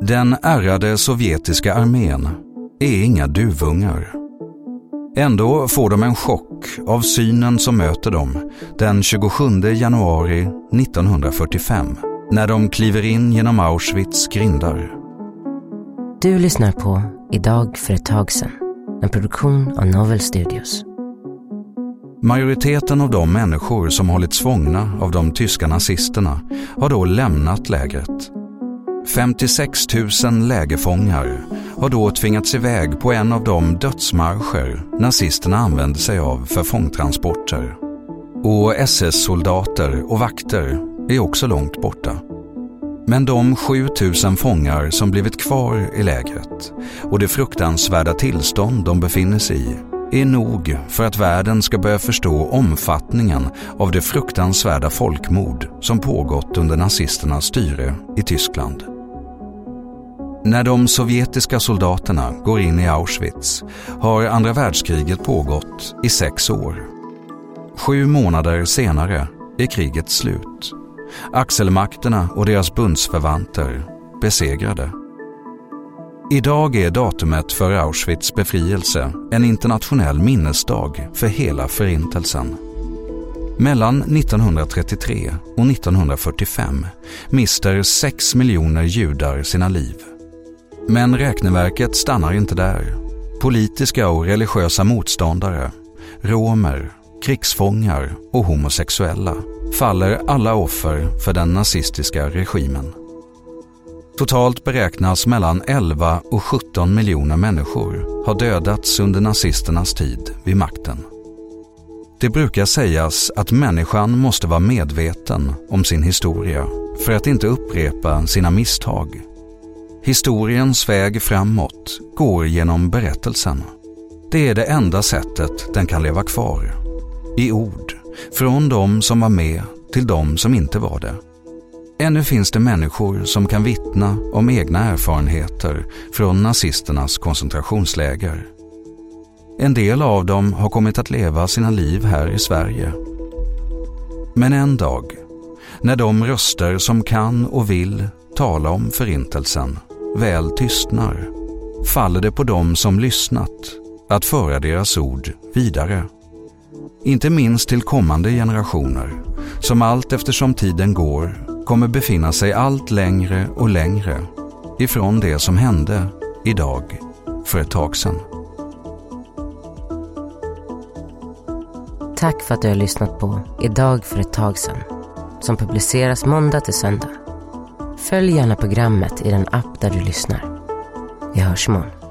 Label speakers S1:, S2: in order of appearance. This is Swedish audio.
S1: Den ärrade sovjetiska armén är inga duvungar. Ändå får de en chock av synen som möter dem den 27 januari 1945 när de kliver in genom Auschwitz grindar.
S2: Du lyssnar på Idag för ett tag sedan, en produktion av Novel Studios.
S1: Majoriteten av de människor som hållits fångna av de tyska nazisterna har då lämnat lägret. 56 000 lägerfångar har då tvingats iväg på en av de dödsmarscher nazisterna använde sig av för fångtransporter. Och SS-soldater och vakter är också långt borta. Men de 7 000 fångar som blivit kvar i lägret och det fruktansvärda tillstånd de befinner sig i är nog för att världen ska börja förstå omfattningen av det fruktansvärda folkmord som pågått under nazisternas styre i Tyskland. När de sovjetiska soldaterna går in i Auschwitz har andra världskriget pågått i sex år. Sju månader senare är kriget slut. Axelmakterna och deras bundsförvanter besegrade. Idag är datumet för Auschwitz befrielse en internationell minnesdag för hela förintelsen. Mellan 1933 och 1945 mister 6 miljoner judar sina liv. Men räkneverket stannar inte där. Politiska och religiösa motståndare, romer, krigsfångar och homosexuella faller alla offer för den nazistiska regimen. Totalt beräknas mellan 11 och 17 miljoner människor ha dödats under nazisternas tid vid makten. Det brukar sägas att människan måste vara medveten om sin historia för att inte upprepa sina misstag. Historiens väg framåt går genom berättelsen. Det är det enda sättet den kan leva kvar. I ord, från de som var med till de som inte var det. Ännu finns det människor som kan vittna om egna erfarenheter från nazisternas koncentrationsläger. En del av dem har kommit att leva sina liv här i Sverige. Men en dag, när de röster som kan och vill tala om förintelsen väl tystnar, faller det på dem som lyssnat att föra deras ord vidare. Inte minst till kommande generationer som allt eftersom tiden går kommer befinna sig allt längre och längre ifrån det som hände idag för ett tag sedan.
S2: Tack för att du har lyssnat på Idag för ett tag sedan som publiceras måndag till söndag. Följ gärna programmet i den app där du lyssnar. Vi hörs imorgon.